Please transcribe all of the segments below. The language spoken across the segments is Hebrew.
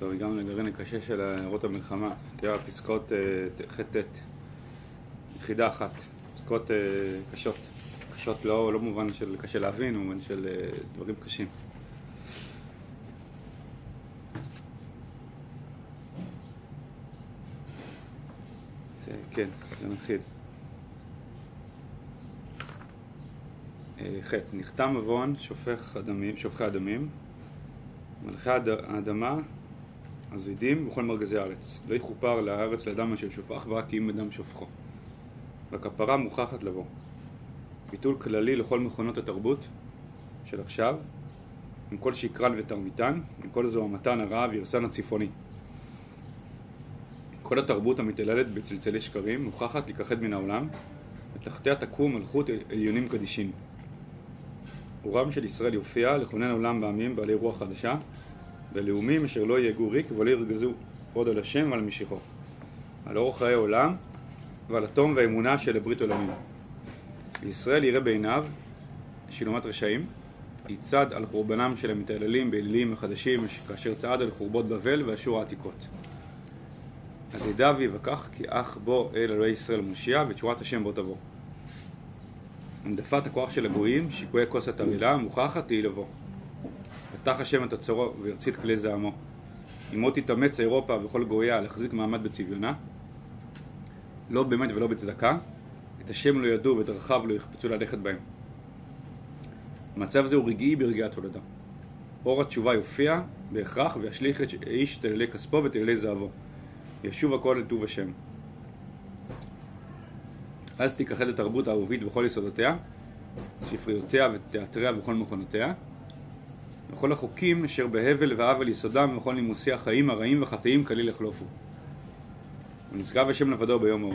טוב, הגענו לגרעין הקשה של הערות המלחמה. תראה, פסקאות אה, ח'-ט', יחידה אחת. פסקאות אה, קשות. קשות לא, לא במובן של קשה להבין, במובן של אה, דברים קשים. כן, נתחיל. ח' נחתם עוון שופך הדמים, שופכי הדמים, מלכי האדמה הזידים וכל מרגזי הארץ. לא יכופר לארץ לאדם אשר שופך ורק אם בדם שופכו. והכפרה מוכרחת לבוא. ביטול כללי לכל מכונות התרבות של עכשיו, עם כל שקרן ותרמיתן, עם כל זוהמתן הרע וירסן הצפוני. כל התרבות המתעללת בצלצלי שקרים מוכרחת להיכחד מן העולם, ותחתיה תקום מלכות עליונים קדישים. אורם של ישראל יופיע לכונן עולם בעמים בעלי רוח חדשה, ולאומים אשר לא יהגו ריק ולא ירגזו עוד על השם ועל משיחו. על אורח חיי עולם ועל התום והאמונה של הברית עולמים. וישראל יראה בעיניו שילומת רשעים, יצעד על חורבנם של המתעללים באלילים החדשים כאשר צעד על חורבות בבל ואשור העתיקות. אז ידע ויבקח כי אך בו אל אלוהי ישראל מושיע ותשורת השם בו תבוא. הנדפת הכוח של הגויים, שיקויי כוס התרעילה, מוכחת היא לבוא. פתח השם את עצרו וירצית כלי זעמו. עמו תתאמץ אירופה וכל גויה להחזיק מעמד בצביונה, לא באמת ולא בצדקה, את השם לא ידעו ואת דרכיו לא יחפצו ללכת בהם. המצב זה הוא רגעי ברגעי התולדה. אור התשובה יופיע בהכרח וישליך את האיש תלילי כספו ותלילי זהבו. ישוב הכל אל טוב השם. אז תיכחד התרבות האהובית וכל יסודותיה, ספריותיה ותיאטריה וכל מכונותיה, וכל החוקים אשר בהבל ועוול יסודם וכל נימוסי החיים הרעים וחטאים כליל יחלופו. ונשגב השם לבדו ביום ההוא.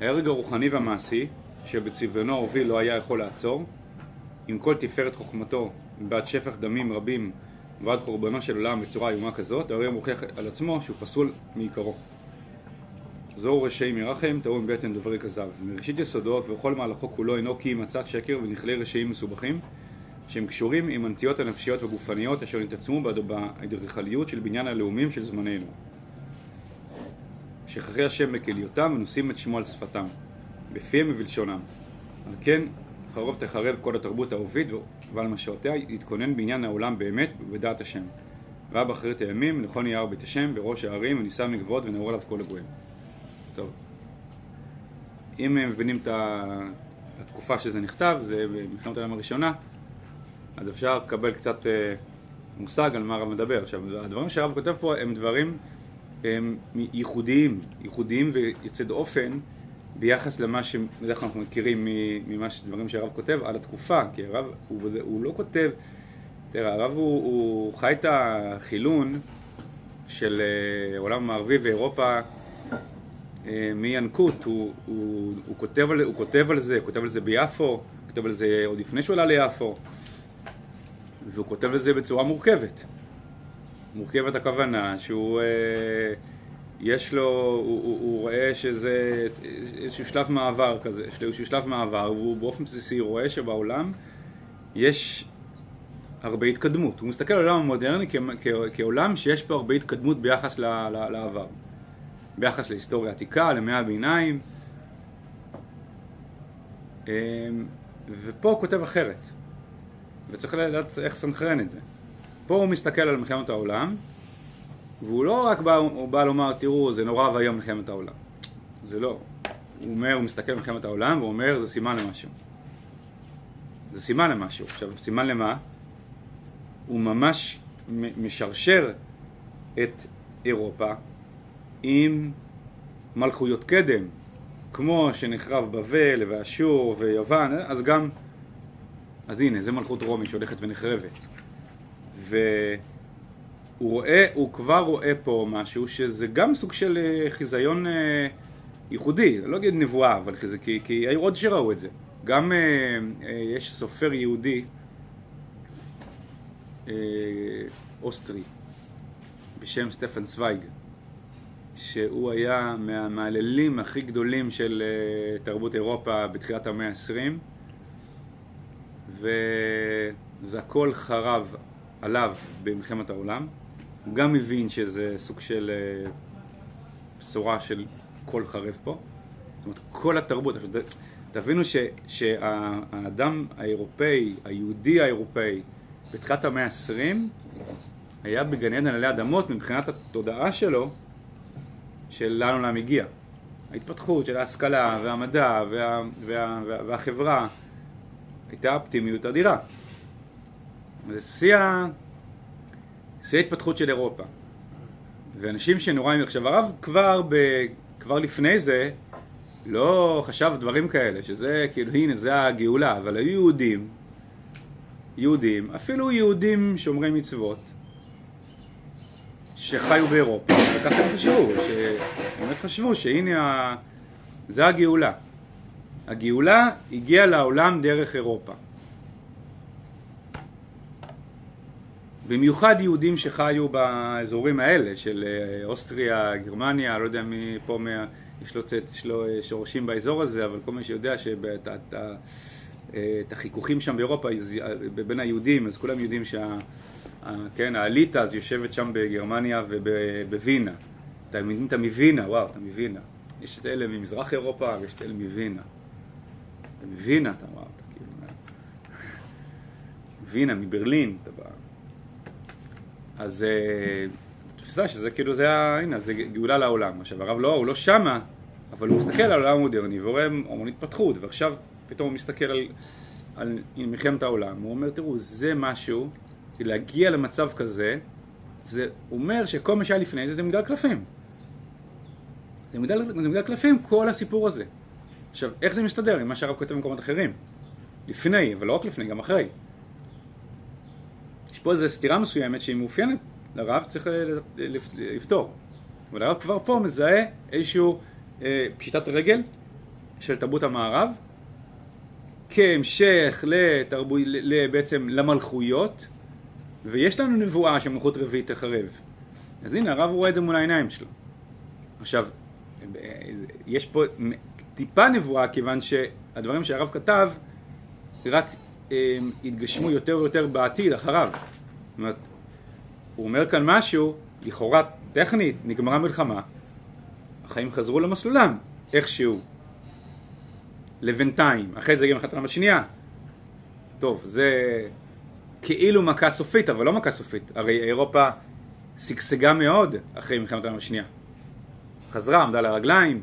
ההרג הרוחני והמעשי, שבצביונו הוביל לא היה יכול לעצור, עם כל תפארת חוכמתו, בעד שפך דמים רבים ועד חורבנו של עולם בצורה איומה כזאת, הרי הוא מוכיח על עצמו שהוא פסול מעיקרו. זוהו רשעים מרחם, טעו עם בטן דוברי כזב. מראשית יסודו וכל מהלכו כולו אינו כי מצת שקר ונכלי רשעים מסובכים, שהם קשורים עם הנטיות הנפשיות והגופניות אשר נתעצמו באדריכליות של בניין הלאומים של זמננו. שכחי השם בכליותם ונושאים את שמו על שפתם, בפיהם ובלשונם. על כן, חרוב תחרב כל התרבות האהובית ועל משרתיה יתכונן בעניין העולם באמת ובדעת השם. ראה באחרית הימים, נכון יהיה בית השם, בראש הערים, ונישא מגבעות ונעור עליו כל הגויים. טוב. אם הם מבינים את התקופה שזה נכתב, זה במלחמת העולם הראשונה, אז אפשר לקבל קצת אה, מושג על מה הרב מדבר. עכשיו, הדברים שהרב כותב פה הם דברים הם ייחודיים, ייחודיים ויוצא דופן ביחס למה שבדרך כלל אנחנו מכירים ממה שדברים שהרב כותב על התקופה, כי הרב, הוא, הוא לא כותב, תראה, הרב הוא, הוא חי את החילון של העולם המערבי ואירופה מינקות, הוא, הוא, הוא, כותב הוא כותב על זה, הוא כותב על זה ביפו, הוא כותב על זה עוד לפני שהוא עלה ליפו, והוא כותב על זה בצורה מורכבת. מורכבת הכוונה שהוא, אה, יש לו, הוא, הוא, הוא רואה שזה איזשהו שלב מעבר כזה, איזשהו שלב מעבר, והוא באופן בסיסי רואה שבעולם יש הרבה התקדמות. הוא מסתכל על העולם המודרני כ, כ, כעולם שיש פה הרבה התקדמות ביחס ל, ל, לעבר. ביחס להיסטוריה עתיקה, למאה הביניים. ופה הוא כותב אחרת. וצריך לדעת איך סנכרן את זה. פה הוא מסתכל על מלחמת העולם, והוא לא רק בא, הוא בא לומר, תראו, זה נורא ואיום מלחמת העולם. זה לא. הוא אומר, הוא מסתכל על מלחמת העולם, והוא אומר, זה סימן למשהו. זה סימן למשהו. עכשיו, סימן למה? הוא ממש משרשר את אירופה עם מלכויות קדם, כמו שנחרב בבל ואשור ויוון, אז גם, אז הנה, זה מלכות רומי שהולכת ונחרבת. והוא רואה, הוא כבר רואה פה משהו שזה גם סוג של חיזיון ייחודי, אני לא אגיד נבואה, אבל חיזה, כי, כי היו עוד שראו את זה. גם יש סופר יהודי אוסטרי בשם סטפן צוויג, שהוא היה מהמעללים הכי גדולים של תרבות אירופה בתחילת המאה ה-20 וזה הכל חרב עליו במלחמת העולם הוא גם מבין שזה סוג של אה, בשורה של כל חרב פה. זאת אומרת, כל התרבות, תבינו ש, שהאדם האירופאי, היהודי האירופאי, בתחילת המאה ה-20, היה בגן עדן עלי אדמות מבחינת התודעה שלו, של לאן עולם הגיע. ההתפתחות של ההשכלה והמדע וה, וה, וה, והחברה הייתה אופטימיות אדירה. זה שיא ההתפתחות של אירופה. ואנשים שנורא... עכשיו הרב כבר, ב, כבר לפני זה לא חשב דברים כאלה, שזה כאילו הנה זה הגאולה, אבל היו יהודים, יהודים, אפילו יהודים שומרי מצוות, שחיו באירופה, וככה הם חשבו, שבאמת חשבו שהנה ה... זה הגאולה. הגאולה הגיעה לעולם דרך אירופה. במיוחד יהודים שחיו באזורים האלה של אה, אוסטריה, גרמניה, לא יודע מי פה, מה, יש, לו, יש לו אה, שורשים באזור הזה, אבל כל מי שיודע שאת אה, החיכוכים שם באירופה בין היהודים, אז כולם יודעים שה... כן, האליטה אז יושבת שם בגרמניה ובווינה. אתה מבין, אתה מווינה, וואו, אתה מווינה. יש את אלה ממזרח אירופה ויש את אלה מווינה. מווינה, אתה אמרת, כאילו. וינה, מברלין, אתה בא. אז אה, התפיסה שזה כאילו, זה, הנה, זה גאולה לעולם. עכשיו, הרב לא, הוא לא שמה, אבל הוא מסתכל על העולם המודרני ורואה המון התפתחות, ועכשיו פתאום הוא מסתכל על, על מלחמת העולם, הוא אומר, תראו, זה משהו להגיע למצב כזה, זה אומר שכל מה שהיה לפני זה זה מגדל קלפים. זה זה מגדל קלפים, כל הסיפור הזה. עכשיו, איך זה מסתדר עם מה שהרב כותב במקומות אחרים? לפני, אבל לא רק לפני, גם אחרי. יש פה איזו סתירה מסוימת שהיא מאופיינת לרב, צריך לפתור. אבל הרב כבר פה מזהה איזשהו אה, פשיטת רגל של תרבות המערב, כהמשך לתרבו, בעצם למלכויות, ויש לנו נבואה שמלכות רביעית תחרב. אז הנה, הרב רואה את זה מול העיניים שלו. עכשיו, יש פה טיפה נבואה, כיוון שהדברים שהרב כתב רק אה, יתגשמו יותר ויותר בעתיד, אחריו. זאת אומרת, הוא אומר כאן משהו, לכאורה טכנית, נגמרה מלחמה, החיים חזרו למסלולם, איכשהו. לבינתיים, אחרי זה הגיעה מלחמת העולם השנייה. טוב, זה כאילו מכה סופית, אבל לא מכה סופית. הרי אירופה שגשגה מאוד אחרי מלחמת העולם השנייה. חזרה, עמדה על הרגליים,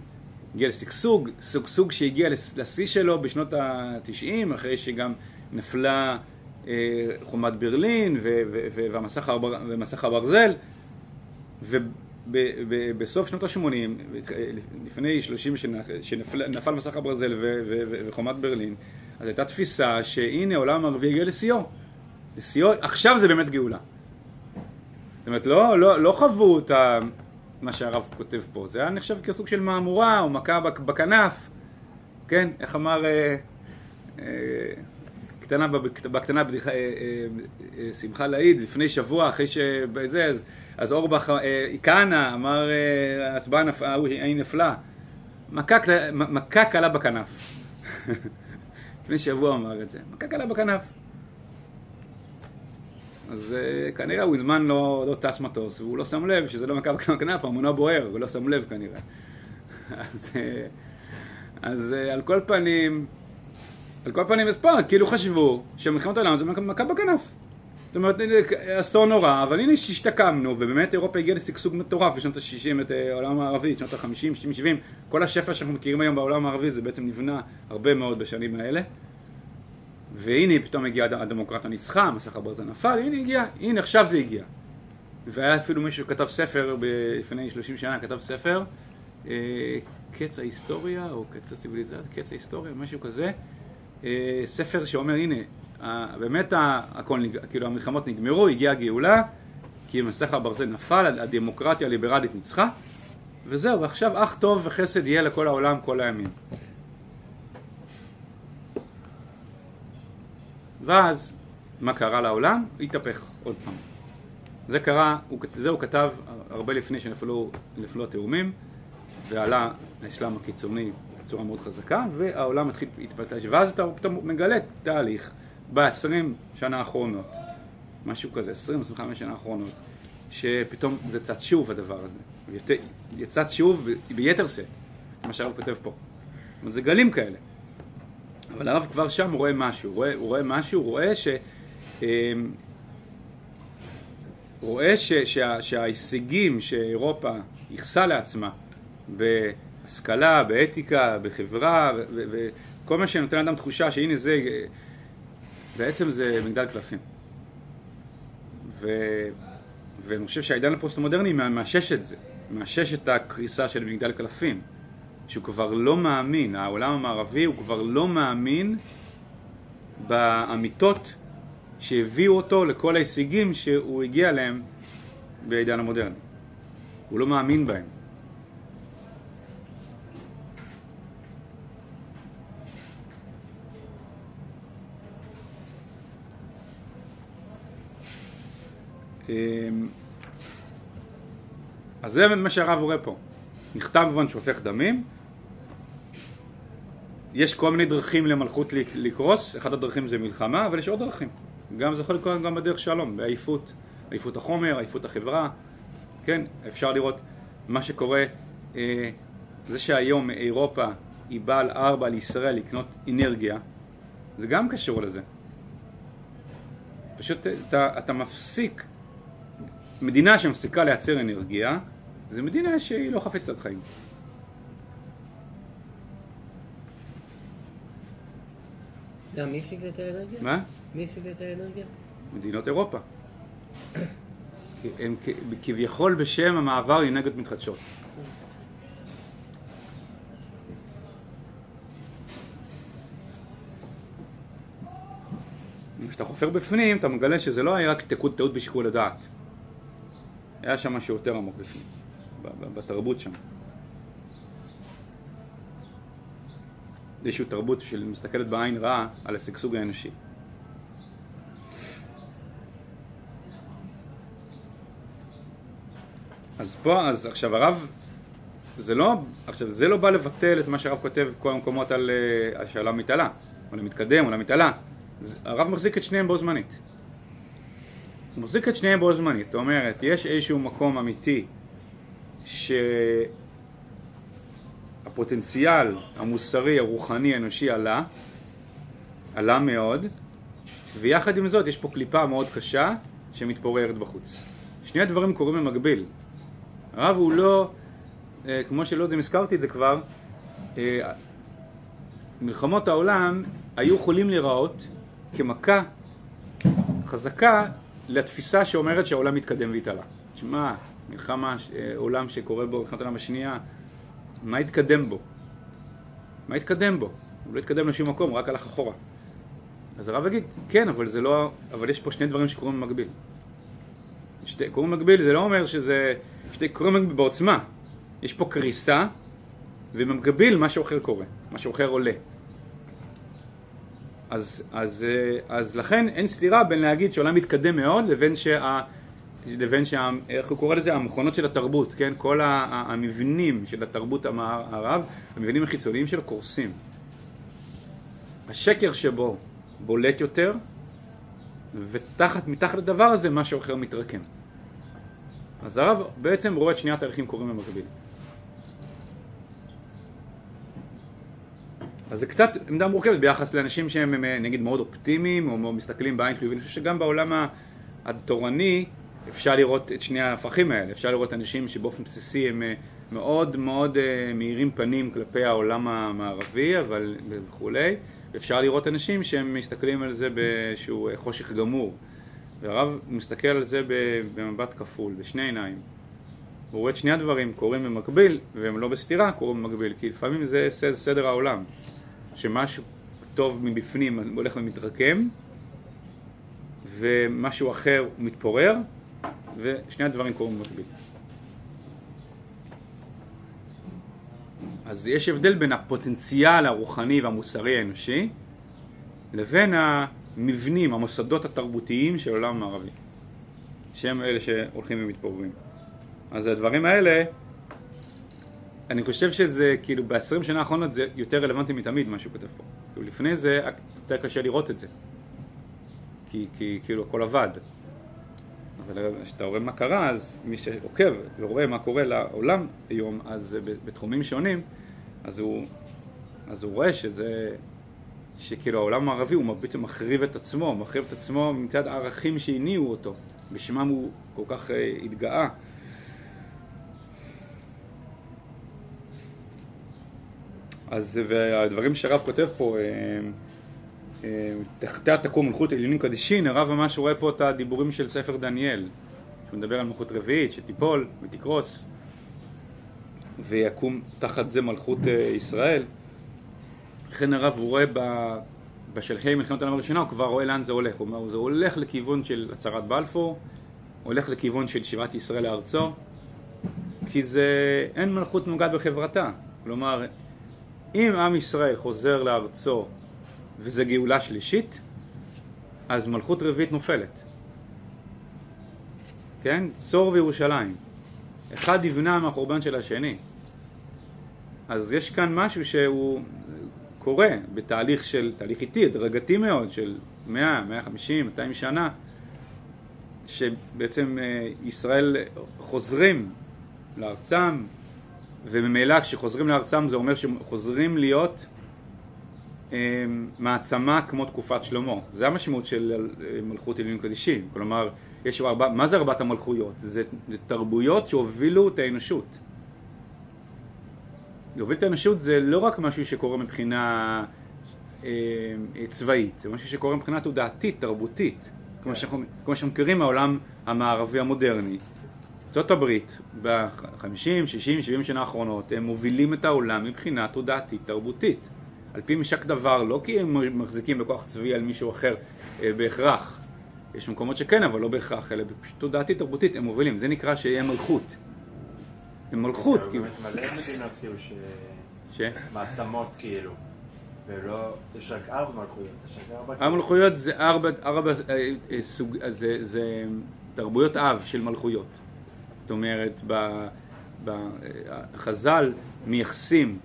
הגיעה לשגשוג, שגשוג שהגיע לשיא שלו בשנות ה-90, אחרי שגם נפלה אה, חומת ברלין ומסך הברזל, ובסוף שנות ה-80, לפני 30 שנה, שנפל מסך הברזל וחומת ברלין, אז הייתה תפיסה שהנה העולם הערבי הגיע לשיאו. לשיאו, עכשיו זה באמת גאולה. זאת אומרת, לא, לא, לא חוו את מה שהרב כותב פה, זה היה נחשב כסוג של מהמורה או מכה בכנף, כן, איך אמר אה, אה, קטנה, בקטנה בדיחה, אה, אה, אה, שמחה לאיד, לפני שבוע, אחרי שזה, אז, אז אורבך, אה, כהנא, אמר, אה, ההצבעה נפלה, היא נפלה, מכה, מכה קלה בכנף. לפני שבוע אמר את זה, מכה קלה בכנף. אז uh, כנראה הוא זמן לא, לא טס מטוס, והוא לא שם לב שזה לא מכה בכנף, המונה בוער, הוא לא שם לב כנראה. אז, uh, אז uh, על כל פנים, על כל פנים, אז כאילו חשבו שמלחמת העולם זה מכה בכנף. זאת אומרת, אסון נורא, אבל הנה שהשתקמנו, ובאמת אירופה הגיעה לשגשוג מטורף בשנות ה-60, את העולם הערבי, שנות ה-50, 60, 70, כל השפע שאנחנו מכירים היום בעולם הערבי זה בעצם נבנה הרבה מאוד בשנים האלה. והנה פתאום הגיעה הדמוקרטיה ניצחה, מסך הברזל נפל, הנה הגיע, הנה עכשיו זה הגיע. והיה אפילו מישהו שכתב ספר לפני 30 שנה, כתב ספר, אה, קץ ההיסטוריה, או קץ הציוויליזציה, קץ ההיסטוריה, משהו כזה, אה, ספר שאומר, הנה, באמת הכל, כאילו המלחמות נגמרו, הגיעה הגאולה, כי מסך הברזל נפל, הדמוקרטיה הליברלית ניצחה, וזהו, ועכשיו אך טוב וחסד יהיה לכל העולם כל הימים. ואז, מה קרה לעולם? התהפך עוד פעם. זה קרה, זה הוא כתב הרבה לפני שנפלו התאומים, ועלה האסלאם הקיצוני בצורה מאוד חזקה, והעולם התחיל להתפתח, ואז אתה פתאום מגלה תהליך ב-20 שנה האחרונות, משהו כזה, 20-25 שנה האחרונות, שפתאום זה צץ שוב הדבר הזה. יצץ שוב ביתר שאת, כמו שהרב כותב פה. זאת אומרת, זה גלים כאלה. אבל הרב כבר שם רואה משהו, הוא רואה, הוא רואה משהו, רואה ש... אמ, רואה ש, שה, שההישגים שאירופה ייחסה לעצמה בהשכלה, באתיקה, בחברה, וכל מה שנותן לאדם תחושה שהנה זה, בעצם זה מגדל קלפים. ו, ואני חושב שהעידן הפוסט-מודרני מאשש את זה, מאשש את הקריסה של מגדל קלפים. שהוא כבר לא מאמין, העולם המערבי הוא כבר לא מאמין באמיתות שהביאו אותו לכל ההישגים שהוא הגיע אליהם בעידן המודרני. הוא לא מאמין בהם. אמ, אז זה מה שהרב רואה פה. נכתב במובן שהופך דמים, יש כל מיני דרכים למלכות לקרוס, אחת הדרכים זה מלחמה, אבל יש עוד דרכים. גם זה יכול לקרות גם בדרך שלום, בעייפות, עייפות החומר, עייפות החברה, כן, אפשר לראות מה שקורה, אה, זה שהיום אירופה היא בעל ארבע על ישראל לקנות אנרגיה, זה גם קשור לזה. פשוט אתה, אתה מפסיק, מדינה שמפסיקה לייצר אנרגיה, זה מדינה שהיא לא חפצת חיים. גם מי השיג את האנרגיה? מה? מי השיג את האנרגיה? מדינות אירופה. הם כביכול בשם המעבר לאנרגיות מתחדשות. כשאתה חופר בפנים, אתה מגלה שזה לא היה רק טעות בשיקול הדעת. היה שם משהו יותר עמוק בפנים, בתרבות שם. איזושהי תרבות שמסתכלת בעין רעה על השגשוג האנושי. אז פה, אז עכשיו הרב, זה לא, עכשיו זה לא בא לבטל את מה שהרב כותב בכל המקומות על, על מתעלה, עולם מתקדם, עולם מתעלה. הרב מחזיק את שניהם בו זמנית. הוא מחזיק את שניהם בו זמנית, זאת אומרת, יש איזשהו מקום אמיתי ש... הפוטנציאל המוסרי, הרוחני, האנושי עלה, עלה מאוד, ויחד עם זאת יש פה קליפה מאוד קשה שמתפוררת בחוץ. שני הדברים קורים במקביל. הרב הוא לא, אה, כמו שלא יודע אם הזכרתי את זה כבר, אה, מלחמות העולם היו יכולים להיראות כמכה חזקה לתפיסה שאומרת שהעולם מתקדם והתעלה. תשמע, מלחמה, אה, עולם שקורה בו מלחמת העולם השנייה, מה התקדם בו? מה התקדם בו? הוא לא התקדם לשום מקום, רק הלך אחורה. אז הרב יגיד, כן, אבל זה לא... אבל יש פה שני דברים שקורים במקביל. שתי, קורים במקביל זה לא אומר שזה... שתי, קורים במקביל בעוצמה. יש פה קריסה, ובמקביל משהו אחר קורה, משהו אחר עולה. אז, אז, אז לכן אין סתירה בין להגיד שהעולם מתקדם מאוד לבין שה... לבין שה... איך הוא קורא לזה? המכונות של התרבות, כן? כל המבנים של התרבות המערב, המבנים החיצוניים שלו קורסים. השקר שבו בולט יותר, ותחת, מתחת לדבר הזה משהו אחר מתרקם. אז הרב בעצם רואה את שני התאריכים קורים במקביל. אז זה קצת עמדה מורכבת ביחס לאנשים שהם נגיד מאוד אופטימיים או מסתכלים בעין חיובית. אני חושב שגם בעולם התורני אפשר לראות את שני ההפכים האלה, אפשר לראות אנשים שבאופן בסיסי הם אה, מאוד מאוד אה, מאירים פנים כלפי העולם המערבי אבל וכולי, אפשר לראות אנשים שהם מסתכלים על זה באיזשהו אה, חושך גמור. והרב מסתכל על זה במבט כפול, בשני עיניים. הוא רואה את שני הדברים קורים במקביל והם לא בסתירה קורים במקביל כי לפעמים זה סדר העולם. שמשהו טוב מבפנים הולך ומתרקם ומשהו אחר מתפורר ושני הדברים קורים במקביל. אז יש הבדל בין הפוטנציאל הרוחני והמוסרי האנושי לבין המבנים, המוסדות התרבותיים של העולם המערבי, שהם אלה שהולכים ומתפוררים. אז הדברים האלה, אני חושב שזה כאילו בעשרים שנה האחרונות זה יותר רלוונטי מתמיד מה שהוא כותב פה. כאילו לפני זה יותר קשה לראות את זה, כי, כי כאילו הכל עבד. וכשאתה רואה מה קרה, אז מי שעוקב ורואה מה קורה לעולם היום, אז בתחומים שונים, אז הוא, אז הוא רואה שזה, שכאילו העולם הערבי הוא בעצם מחריב את עצמו, מחריב את עצמו מצד הערכים שהניעו אותו, בשמם הוא כל כך אה, התגאה. אז והדברים שהרב כותב פה, אה, תחתיה תקום מלכות עליונים קדישין, הרב ממש רואה פה את הדיבורים של ספר דניאל, שהוא מדבר על מלכות רביעית שתיפול ותקרוס ויקום תחת זה מלכות אה, ישראל. לכן הרב הוא רואה בשלחי מלחמת העולם הראשונה, הוא כבר רואה לאן זה הולך, הוא אומר, זה הולך לכיוון של הצהרת בלפור, הולך לכיוון של שיבת ישראל לארצו, כי זה, אין מלכות נוגעת בחברתה, כלומר, אם עם ישראל חוזר לארצו וזה גאולה שלישית, אז מלכות רביעית נופלת. כן? צור וירושלים. אחד יבנה מהחורבן של השני. אז יש כאן משהו שהוא קורה בתהליך של, תהליך איטי, הדרגתי מאוד, של 100, 150, 200 שנה, שבעצם אה, ישראל חוזרים לארצם, וממילא כשחוזרים לארצם זה אומר שחוזרים להיות אמ, מעצמה כמו תקופת שלמה. זה המשמעות של אה, מלכות עליונים קדישים. כלומר, יש ארבע, מה זה ארבעת המלכויות? זה, זה תרבויות שהובילו את האנושות. להוביל את האנושות זה לא רק משהו שקורה מבחינה אה, צבאית, זה משהו שקורה מבחינה תודעתית, תרבותית, כמו שאנחנו, כמו שאנחנו מכירים מהעולם המערבי המודרני. זאת הברית, ב-50, 60, 70 שנה האחרונות, הם מובילים את העולם מבחינה תודעתית, תרבותית. על פי משק דבר, לא כי הם מחזיקים בכוח צבאי על מישהו אחר אה, בהכרח. יש מקומות שכן, אבל לא בהכרח, אלא פשוט תודעתית תרבותית, הם מובילים. זה נקרא שיהיה מלכות. הם מלכות, כאילו. מלא מדינות כאילו ש... ש? מעצמות כאילו. ולא, יש רק ארבע מלכויות, יש רק ארבע... ארבע מלכויות זה ארבע, ארבע אה, אה, סוג, זה, זה תרבויות אב של מלכויות. זאת אומרת, בחז"ל מייחסים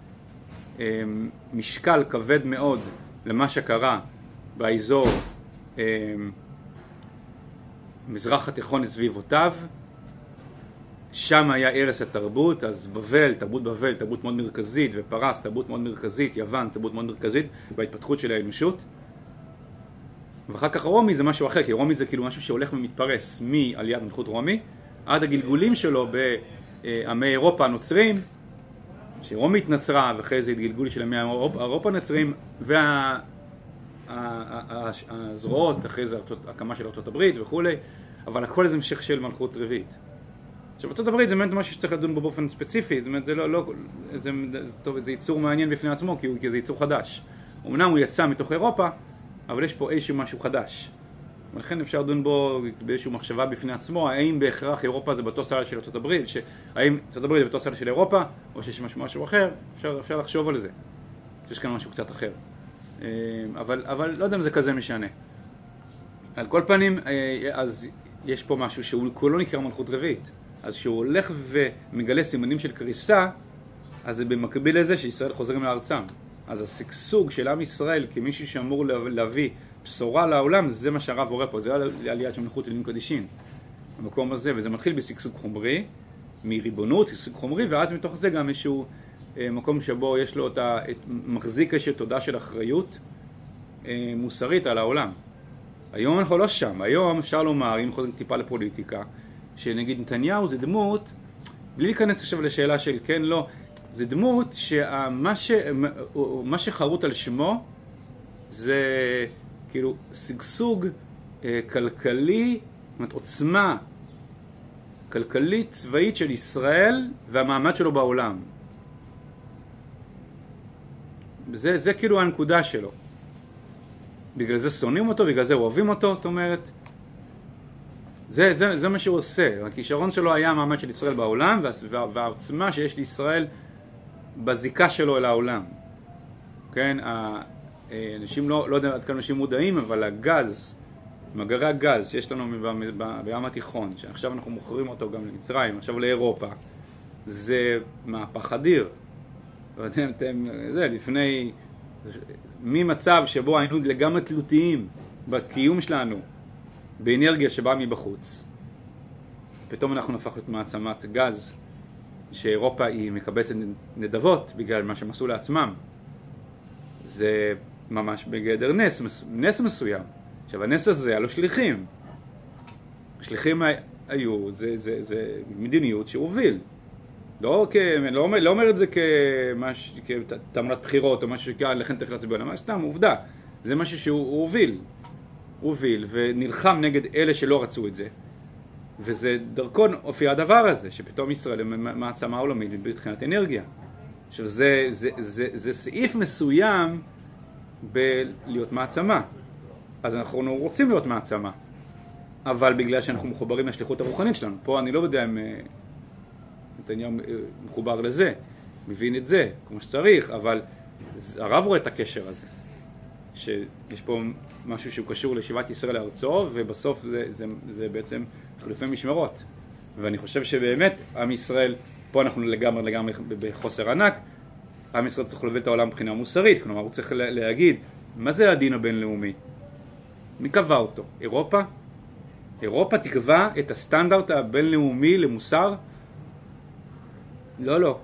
משקל כבד מאוד למה שקרה באזור אמ, מזרח התיכון לסביבותיו שם היה ערש התרבות, אז בבל, תרבות בבל, תרבות מאוד מרכזית, ופרס, תרבות מאוד מרכזית, יוון, תרבות מאוד מרכזית בהתפתחות של האנושות. ואחר כך רומי זה משהו אחר, כי רומי זה כאילו משהו שהולך ומתפרס מעליית מלכות רומי עד הגלגולים שלו בעמי אירופה הנוצרים, שרומי התנצרה ואחרי זה התגלגול של ימי אירופה הנוצרים והזרועות, אחרי זה הקמה של ארצות הברית וכולי, אבל הכל זה המשך של מלכות רביעית. עכשיו ארצות הברית זה באמת משהו שצריך לדון בו באופן ספציפי, זאת אומרת זה לא, לא זה, טוב, זה ייצור מעניין בפני עצמו כי, הוא, כי זה ייצור חדש. אמנם הוא יצא מתוך אירופה, אבל יש פה איזשהו משהו חדש. ולכן אפשר לדון בו באיזושהי מחשבה בפני עצמו, האם בהכרח אירופה זה באותו סל של ארצות הברית, האם ארצות הברית זה באותו סל של אירופה, או שיש משהו, משהו אחר, אפשר, אפשר לחשוב על זה. יש כאן משהו קצת אחר. אה, אבל, אבל לא יודע אם זה כזה משנה. על כל פנים, אה, אז יש פה משהו שהוא כולו נקרא מלכות רביעית. אז כשהוא הולך ומגלה סימנים של קריסה, אז זה במקביל לזה שישראל חוזרים לארצם. אז השגשוג של עם ישראל כמישהו שאמור להביא בשורה לעולם, זה מה שהרב רואה פה, זה עלייה של מלכות אלים קדישין, המקום הזה, וזה מתחיל בשגשוג חומרי, מריבונות, שגשוג חומרי, ואז מתוך זה גם איזשהו אה, מקום שבו יש לו את ה... את, מחזיק איזושהי תודה של אחריות אה, מוסרית על העולם. היום אנחנו לא שם, היום אפשר לומר, אם חוזרים טיפה לפוליטיקה, שנגיד נתניהו זה דמות, בלי להיכנס עכשיו לשאלה של כן, לא, זה דמות שמה ש... שחרוט על שמו זה כאילו שגשוג אה, כלכלי, זאת אומרת עוצמה כלכלית צבאית של ישראל והמעמד שלו בעולם. זה, זה כאילו הנקודה שלו. בגלל זה שונאים אותו, בגלל זה אוהבים אותו, זאת אומרת, זה, זה, זה מה שהוא עושה. הכישרון שלו היה המעמד של ישראל בעולם וה, והעוצמה שיש לישראל בזיקה שלו אל העולם. כן, אנשים לא, לא יודע עד כמה אנשים מודעים, אבל הגז, מאגרי הגז שיש לנו בים התיכון, שעכשיו אנחנו מוכרים אותו גם למצרים, עכשיו לאירופה, זה מהפך אדיר. ואתם, אתם, זה, לפני, ממצב שבו היינו לגמרי תלותיים בקיום שלנו באנרגיה שבאה מבחוץ, פתאום אנחנו נהפך להיות מעצמת גז, שאירופה היא מקבצת נדבות בגלל מה שהם עשו לעצמם. זה ממש בגדר נס, נס מסוים. עכשיו הנס הזה היה לו שליחים. השליחים היו, זה, זה, זה מדיניות שהוא הוביל. לא, כ, לא, לא אומר את זה כתעמולת בחירות או משהו שכאן, לכן צריך להצביע, אלא סתם עובדה. זה משהו שהוא הוביל. הוא הוביל ונלחם נגד אלה שלא רצו את זה. וזה דרכו הופיע הדבר הזה, שפתאום ישראל היא מעצמה עולמית מבחינת אנרגיה. עכשיו זה, זה, זה, זה סעיף מסוים בלהיות מעצמה. אז אנחנו רוצים להיות מעצמה, אבל בגלל שאנחנו מחוברים לשליחות הרוחנית שלנו. פה אני לא יודע אם אה, נתניהו אה, מחובר לזה, מבין את זה כמו שצריך, אבל הרב רואה את הקשר הזה. שיש פה משהו שהוא קשור לשיבת ישראל לארצו, ובסוף זה, זה, זה בעצם חילופי משמרות. ואני חושב שבאמת עם ישראל, פה אנחנו לגמרי לגמרי בחוסר ענק, עם ישראל צריך להוביל את העולם מבחינה מוסרית, כלומר הוא צריך להגיד מה זה הדין הבינלאומי? מי קבע אותו? אירופה? אירופה תקבע את הסטנדרט הבינלאומי למוסר? לא, לא.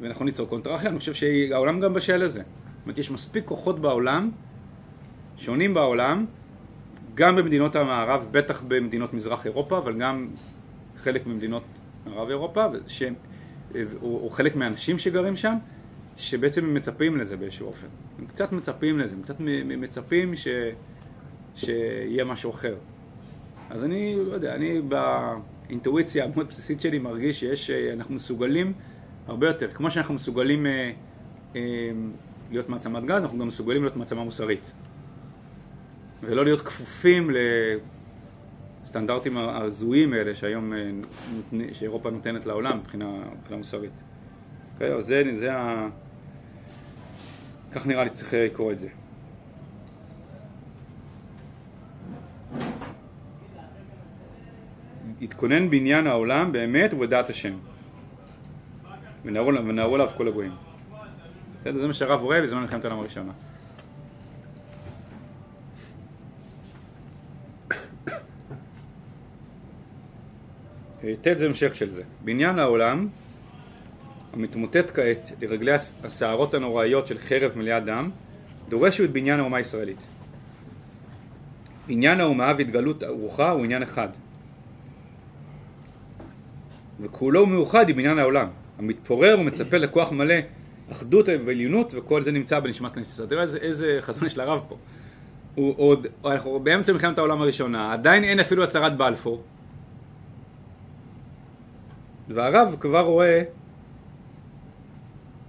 ואנחנו ניצור קונטרחיה, אני חושב שהעולם גם בשל לזה. זאת אומרת, יש מספיק כוחות בעולם, שונים בעולם, גם במדינות המערב, בטח במדינות מזרח אירופה, אבל גם חלק ממדינות מערב אירופה, שהם, או, או חלק מהאנשים שגרים שם, שבעצם הם מצפים לזה באיזשהו אופן. הם קצת מצפים לזה, הם קצת מצפים ש, שיהיה משהו אחר. אז אני, לא יודע, אני באינטואיציה המאוד בסיסית שלי מרגיש שיש, אנחנו מסוגלים הרבה יותר. כמו שאנחנו מסוגלים אה, אה, להיות מעצמת גז, אנחנו גם מסוגלים להיות מעצמה מוסרית. ולא להיות כפופים לסטנדרטים ההזויים האלה שהיום, אה, שאירופה נותנת לעולם מבחינה, מבחינה מוסרית. Okay, אוקיי? אז זה, זה ה... כך נראה לי צריך לקרוא את זה. התכונן בניין העולם באמת ובדעת השם. ונהרו עליו כל הגויים. בסדר? זה מה שהרב רואה בזמן מלחמת העולם הראשונה. ט' זה המשך של זה. בניין העולם המתמוטט כעת לרגלי הסערות הנוראיות של חרב מלאה דם, דורש את בניין האומה הישראלית. עניין האומה והתגלות רוחה הוא עניין אחד. וכולו מאוחד עם בניין העולם, המתפורר ומצפה לכוח מלא, אחדות ועליונות, וכל זה נמצא בנשמת כנסת ישראל. תראה איזה, איזה חזון יש לרב פה. הוא עוד, אנחנו באמצע מלחמת העולם הראשונה, עדיין אין אפילו הצהרת בלפור. והרב כבר רואה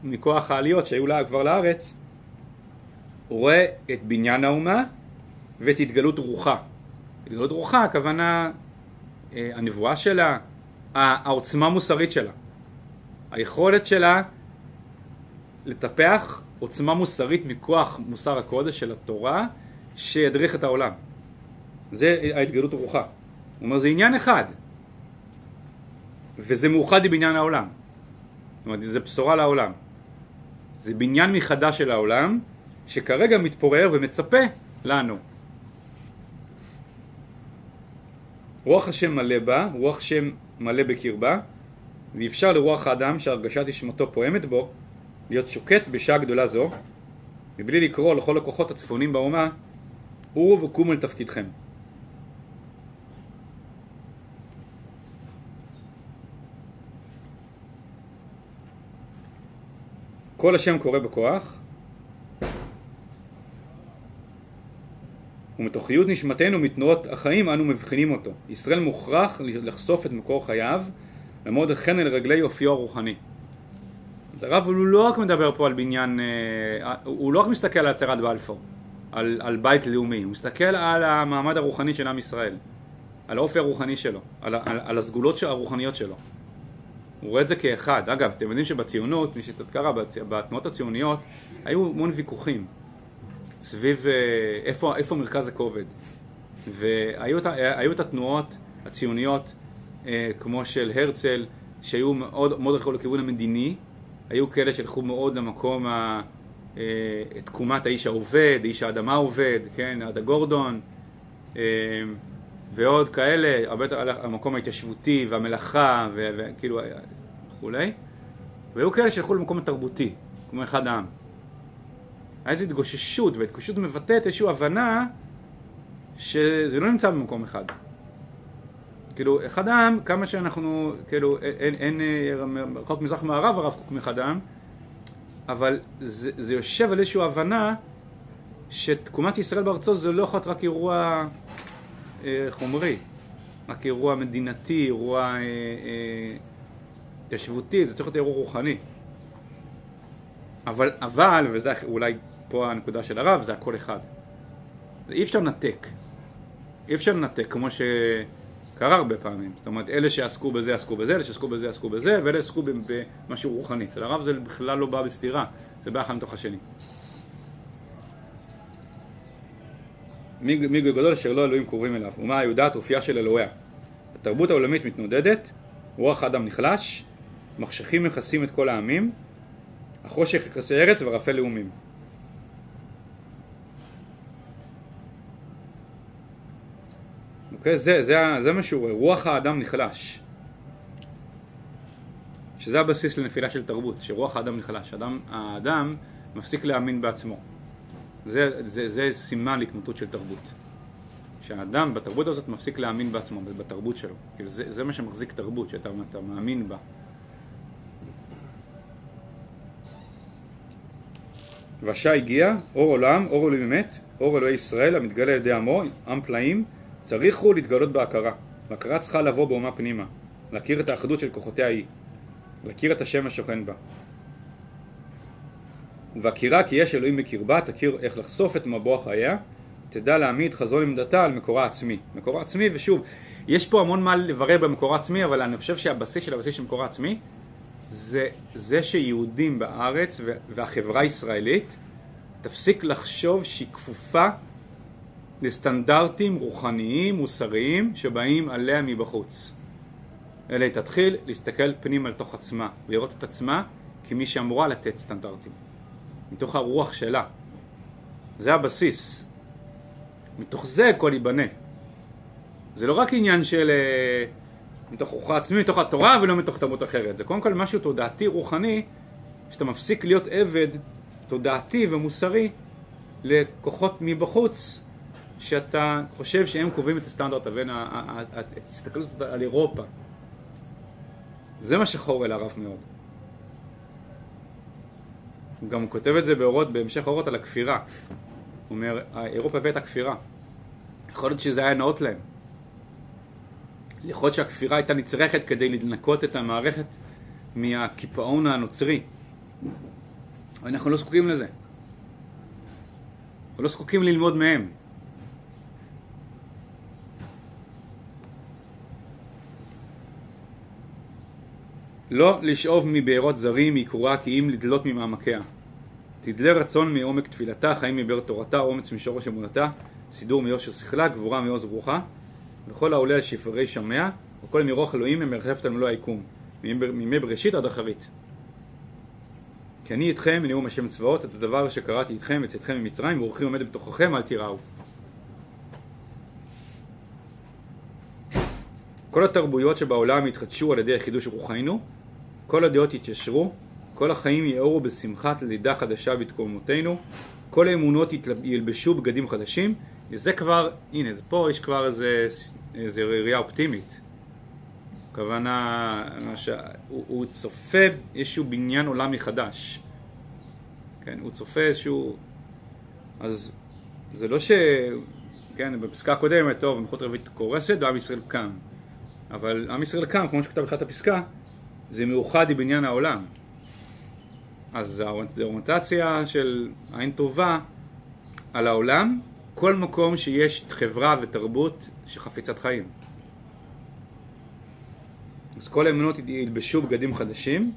מכוח העליות שהיו לה כבר לארץ, הוא רואה את בניין האומה ואת התגלות רוחה. התגלות רוחה, הכוונה אה, הנבואה שלה, העוצמה המוסרית שלה, היכולת שלה לטפח עוצמה מוסרית מכוח מוסר הקודש של התורה שידריך את העולם. זה ההתגלות הרוחה. הוא אומר זה עניין אחד וזה מאוחד עם בניין העולם. זאת אומרת זה בשורה לעולם. זה בניין מחדש של העולם, שכרגע מתפורר ומצפה לנו. רוח השם מלא בה, רוח השם מלא בקרבה, ואפשר לרוח האדם שהרגשת נשמתו פועמת בו, להיות שוקט בשעה גדולה זו, מבלי לקרוא לכל הכוחות הצפונים באומה, עורו וקומו לתפקידכם. כל השם קורא בכוח ומתוכיות נשמתנו מתנועות החיים אנו מבחינים אותו. ישראל מוכרח לחשוף את מקור חייו, לעמוד חן אל רגלי אופיו הרוחני. הרב הוא לא רק מדבר פה על בניין, אה, הוא לא רק מסתכל על הצהרת בלפור, על, על בית לאומי, הוא מסתכל על המעמד הרוחני של עם ישראל, על האופי הרוחני שלו, על, על, על הסגולות הרוחניות שלו. הוא רואה את זה כאחד. אגב, אתם יודעים שבציונות, מי שקצת קרא, בתנועות הציוניות, היו המון ויכוחים סביב אה, איפה, איפה מרכז הכובד. והיו את התנועות הציוניות, אה, כמו של הרצל, שהיו מאוד מאוד הלכו לכיוון המדיני, היו כאלה שהלכו מאוד למקום, ה, אה, תקומת האיש העובד, איש האדמה עובד, כן, עדה גורדון, ועוד כאלה, הרבה יותר על המקום ההתיישבותי והמלאכה וכאילו וכולי, והיו כאלה שהלכו למקום התרבותי, כמו אחד העם. היה איזו התגוששות, והתגוששות מבטאת איזושהי הבנה שזה לא נמצא במקום אחד. כאילו, אחד העם, כמה שאנחנו, כאילו, אין, אין רחוק מזרח מערב הרב קוק מאחד העם, אבל זה, זה יושב על איזושהי הבנה שתקומת ישראל בארצו זה לא יכול להיות רק אירוע אה, חומרי, רק אירוע מדינתי, אירוע התיישבותי, אה, אה, זה צריך להיות אירוע רוחני. אבל, אבל, וזה אולי פה הנקודה של הרב, זה הכל אחד. אי אפשר לנתק. אי אפשר לנתק, כמו ש... קרה הרבה פעמים. זאת אומרת, אלה שעסקו בזה עסקו בזה, אלה שעסקו בזה עסקו בזה, ואלה עסקו במשהו רוחני. אצל הרב זה בכלל לא בא בסתירה, זה בא אחד מתוך השני. מי גדול אשר לא אלוהים קרובים אליו, ומה יודעת אופייה של אלוהיה. התרבות העולמית מתנודדת, רוח אדם נחלש, מחשכים מכסים את כל העמים, החושך יכסה ארץ ורפא לאומים. אוקיי? זה, זה, זה מה שהוא רואה, רוח האדם נחלש. שזה הבסיס לנפילה של תרבות, שרוח האדם נחלש. האדם, האדם מפסיק להאמין בעצמו. זה, זה, זה סימן להתמוטות של תרבות. שהאדם בתרבות הזאת מפסיק להאמין בעצמו, בתרבות שלו. כאילו זה, זה מה שמחזיק תרבות, שאתה מאמין בה. והשעה הגיע, אור עולם, אור עולים אמת, אור אלוהי ישראל המתגלה על ידי עמו, עם פלאים, צריך הוא להתגלות בהכרה. והכרה צריכה לבוא באומה פנימה, להכיר את האחדות של כוחותיה היא, להכיר את השם השוכן בה. ובהכירה כי יש אלוהים בקרבה, תכיר איך לחשוף את מבוע חייה, תדע להעמיד חזון עמדתה על מקורה עצמי. מקורה עצמי, ושוב, יש פה המון מה לברר במקור עצמי, אבל אני חושב שהבסיס של הבסיס של מקור עצמי זה זה שיהודים בארץ והחברה הישראלית תפסיק לחשוב שהיא כפופה לסטנדרטים רוחניים, מוסריים, שבאים עליה מבחוץ. אלא היא תתחיל להסתכל פנימה לתוך עצמה, לראות את עצמה כמי שאמורה לתת סטנדרטים. מתוך הרוח שלה. זה הבסיס. מתוך זה הכל ייבנה. זה לא רק עניין של אה, מתוך רוחה עצמי, מתוך התורה ולא מתוך תרבות אחרת. זה קודם כל משהו תודעתי רוחני, שאתה מפסיק להיות עבד תודעתי ומוסרי לכוחות מבחוץ שאתה חושב שהם קובעים את הסטנדרט לבין ההסתכלות על אירופה. זה מה שחור אל הרב מאוד. הוא גם כותב את זה באורות, בהמשך האורות על הכפירה. הוא אומר, אירופה הבאת הכפירה. יכול להיות שזה היה נאות להם. יכול להיות שהכפירה הייתה נצרכת כדי לנקות את המערכת מהקיפאון הנוצרי. אנחנו לא זקוקים לזה. אנחנו לא זקוקים ללמוד מהם. לא לשאוב מבארות זרים מקורה כי אם לדלות ממעמקיה. תדלה רצון מעומק תפילתה, חיים מבאר תורתה, אומץ משורש אמונתה, סידור מיושר שכלה, גבורה מעוז רוחה, וכל העולה על שפרי שמיה, וכל מרוח אלוהים ממרחפת על מלוא היקום, מימי בראשית עד אחרית. כי אני איתכם מנאום השם צבאות, את הדבר שקראתי איתכם וצאתכם ממצרים, ורוחי עומד בתוככם, אל תיראו. כל התרבויות שבעולם התחדשו על ידי החידוש רוחנו, כל הדעות יתיישרו, כל החיים יאורו בשמחת לידה חדשה בתקומותינו, כל האמונות ילבשו בגדים חדשים, וזה כבר, הנה, זה פה יש כבר איזה, איזה ראייה אופטימית. הכוונה, הוא, הוא צופה איזשהו בניין עולם מחדש. כן, הוא צופה איזשהו... אז זה לא ש... כן, בפסקה הקודמת, טוב, מלכות רביעית קורסת ועם ישראל קם. אבל עם ישראל קם, כמו שכתב בתחילת הפסקה, זה מאוחד עם בניין העולם. אז האוריינטציה של עין טובה על העולם, כל מקום שיש חברה ותרבות שחפיצת חיים. אז כל האמונות ילבשו בגדים חדשים,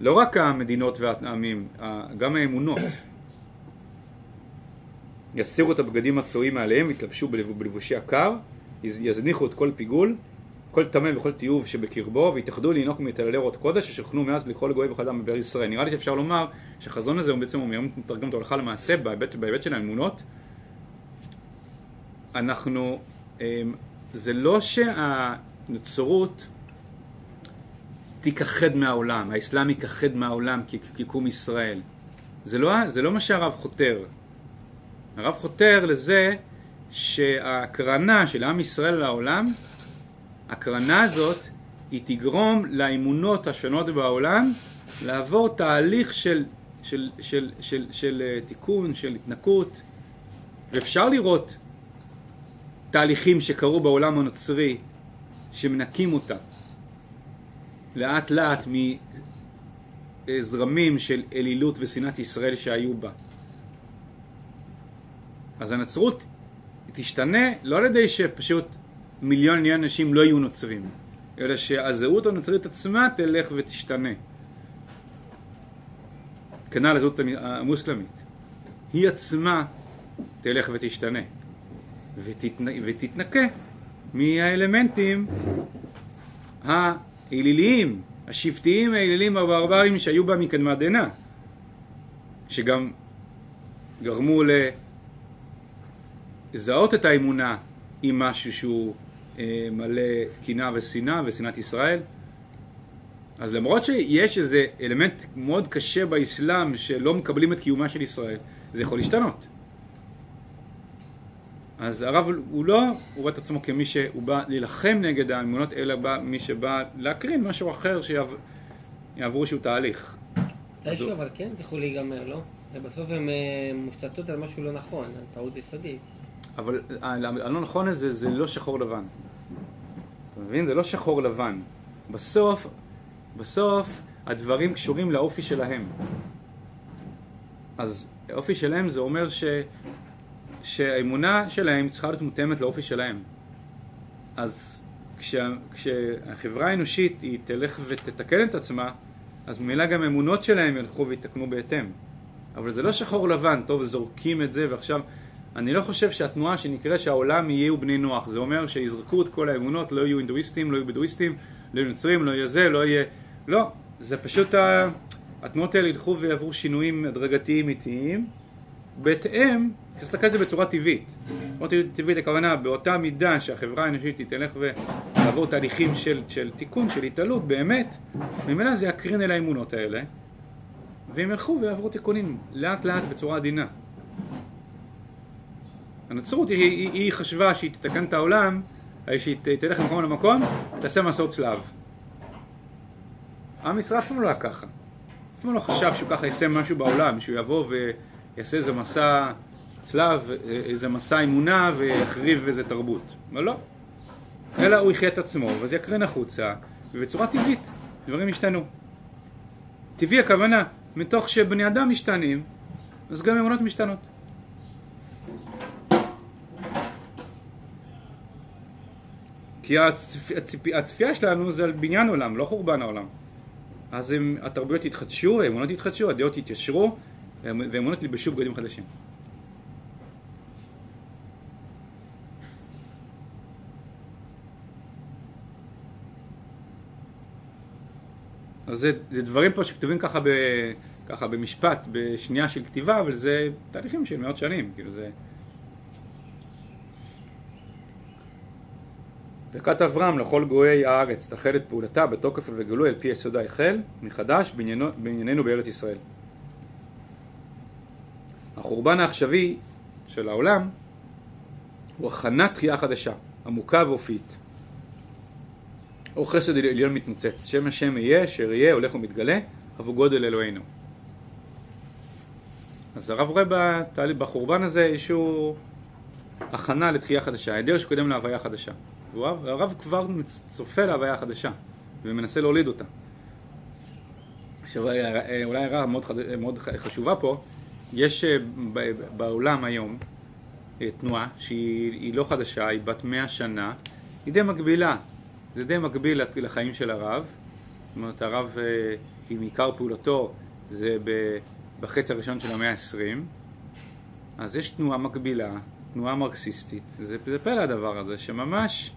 לא רק המדינות והעמים, גם האמונות. יסירו את הבגדים הצועים מעליהם, יתלבשו בלבושי הקר, יזניחו את כל פיגול, כל טמא וכל תיוב שבקרבו, והתאחדו לינוק מטללי רות קודש, ששוכנו מאז לכל גוי וכל אדם בבאר ישראל. נראה לי שאפשר לומר שהחזון הזה הוא בעצם אומר, אם נתרגם אותו הלכה למעשה, בהיבט, בהיבט של האמונות, אנחנו, אמ, זה לא שהנצרות תיכחד מהעולם, האסלאם ייכחד מהעולם כקום ישראל. זה לא, זה לא מה שהרב חותר. הרב חותר לזה שההקרנה של עם ישראל לעולם, הקרנה הזאת, היא תגרום לאמונות השונות בעולם לעבור תהליך של, של, של, של, של, של אה, תיקון, של התנקות, ואפשר לראות תהליכים שקרו בעולם הנוצרי שמנקים אותה לאט לאט מזרמים של אלילות ושנאת ישראל שהיו בה. אז הנצרות תשתנה לא על ידי שפשוט מיליון אנשים לא יהיו נוצרים, אלא שהזהות הנוצרית עצמה תלך ותשתנה. כנ"ל הזהות המוסלמית. היא עצמה תלך ותשתנה ותתנ... ותתנקה מהאלמנטים האליליים, השבטיים האליליים הברברים שהיו בה מקדמת דנא, שגם גרמו לזהות את האמונה עם משהו שהוא מלא קנאה ושנאה ושנאת ישראל. אז למרות שיש איזה אלמנט מאוד קשה באסלאם שלא מקבלים את קיומה של ישראל, זה יכול להשתנות. אז הרב הוא לא הוא רואה את עצמו כמי שהוא בא להילחם נגד האמונות, אלא בא, מי שבא להקרין משהו אחר שיעברו איזשהו תהליך. איזשהו אבל כן זה יכול להיגמר, לא? ובסוף הן אה, מושתתות על משהו לא נכון, על טעות יסודית. אבל הלא נכון הזה זה לא שחור לבן. אתה מבין? זה לא שחור לבן. בסוף, בסוף הדברים קשורים לאופי שלהם. אז האופי שלהם זה אומר ש... שהאמונה שלהם צריכה להיות מותאמת לאופי שלהם. אז כשה, כשהחברה האנושית היא תלך ותתקן את עצמה, אז ממילא גם האמונות שלהם ילכו ויתקנו בהתאם. אבל זה לא שחור לבן, טוב, זורקים את זה ועכשיו... אני לא חושב שהתנועה שנקרא שהעולם יהיו בני נוח, זה אומר שיזרקו את כל האמונות, לא יהיו אינדואיסטים, לא יהיו בדואיסטים, לא יהיו נוצרים, לא יהיה זה, לא יהיה... לא, זה פשוט ה... התנועות האלה ילכו ויעברו שינויים הדרגתיים איטיים, בהתאם, תסתכל על זה בצורה טבעית. בצורה טבעית הכוונה, באותה מידה שהחברה האנושית תלך ותעבור תהליכים של, של תיקון, של התעלות, באמת, ממילא זה יקרין אל האמונות האלה, והם ילכו ויעברו תיקונים לאט לאט בצורה עדינה. הנצרות היא, היא, היא חשבה שהיא תתקן את העולם, שהיא תלך ממקום למקום, תעשה מסעות צלב. עם ישראל אף פעם לא היה ככה. אף פעם לא חשב שהוא ככה יעשה משהו בעולם, שהוא יבוא ויעשה איזה מסע צלב, איזה מסע אמונה ויחריב איזה תרבות. אבל לא. אלא הוא יחיה את עצמו, וזה יקרין החוצה, ובצורה טבעית דברים ישתנו. טבעי הכוונה, מתוך שבני אדם משתנים, אז גם אמונות משתנות. כי הצפ... הצפ... הצפייה שלנו זה על בניין עולם, לא חורבן העולם. אז הם, התרבויות יתחדשו, האמונות יתחדשו, הדעות יתיישרו, ואמונות ילבשו בגדים חדשים. אז זה, זה דברים פה שכתובים ככה, ב, ככה במשפט, בשנייה של כתיבה, אבל זה תהליכים של מאות שנים, כאילו זה... ברכת אברהם לכל גויי הארץ תחל את פעולתה בתוקף וגלוי על פי יסודה החל מחדש בעניינו, בענייננו בארץ ישראל. החורבן העכשווי של העולם הוא הכנת תחייה חדשה, עמוקה ואופית. או חסד עליון מתנוצץ, שם השם יהיה, אשר יהיה, הולך ומתגלה, אבו גודל אלוהינו. אז הרב רואה בחורבן הזה איזשהו הכנה לתחייה חדשה, היעדר שקודם להוויה חדשה. והרב כבר צופה להוויה חדשה ומנסה להוליד אותה. עכשיו אולי הערה מאוד, מאוד חשובה פה, יש אה, בעולם היום אה, תנועה שהיא לא חדשה, היא בת מאה שנה, היא די מקבילה, זה די מקביל לחיים של הרב, זאת אומרת הרב אה, עם עיקר פעולתו זה בחצי הראשון של המאה העשרים, אז יש תנועה מקבילה, תנועה מרקסיסטית, זה, זה פלא הדבר הזה, שממש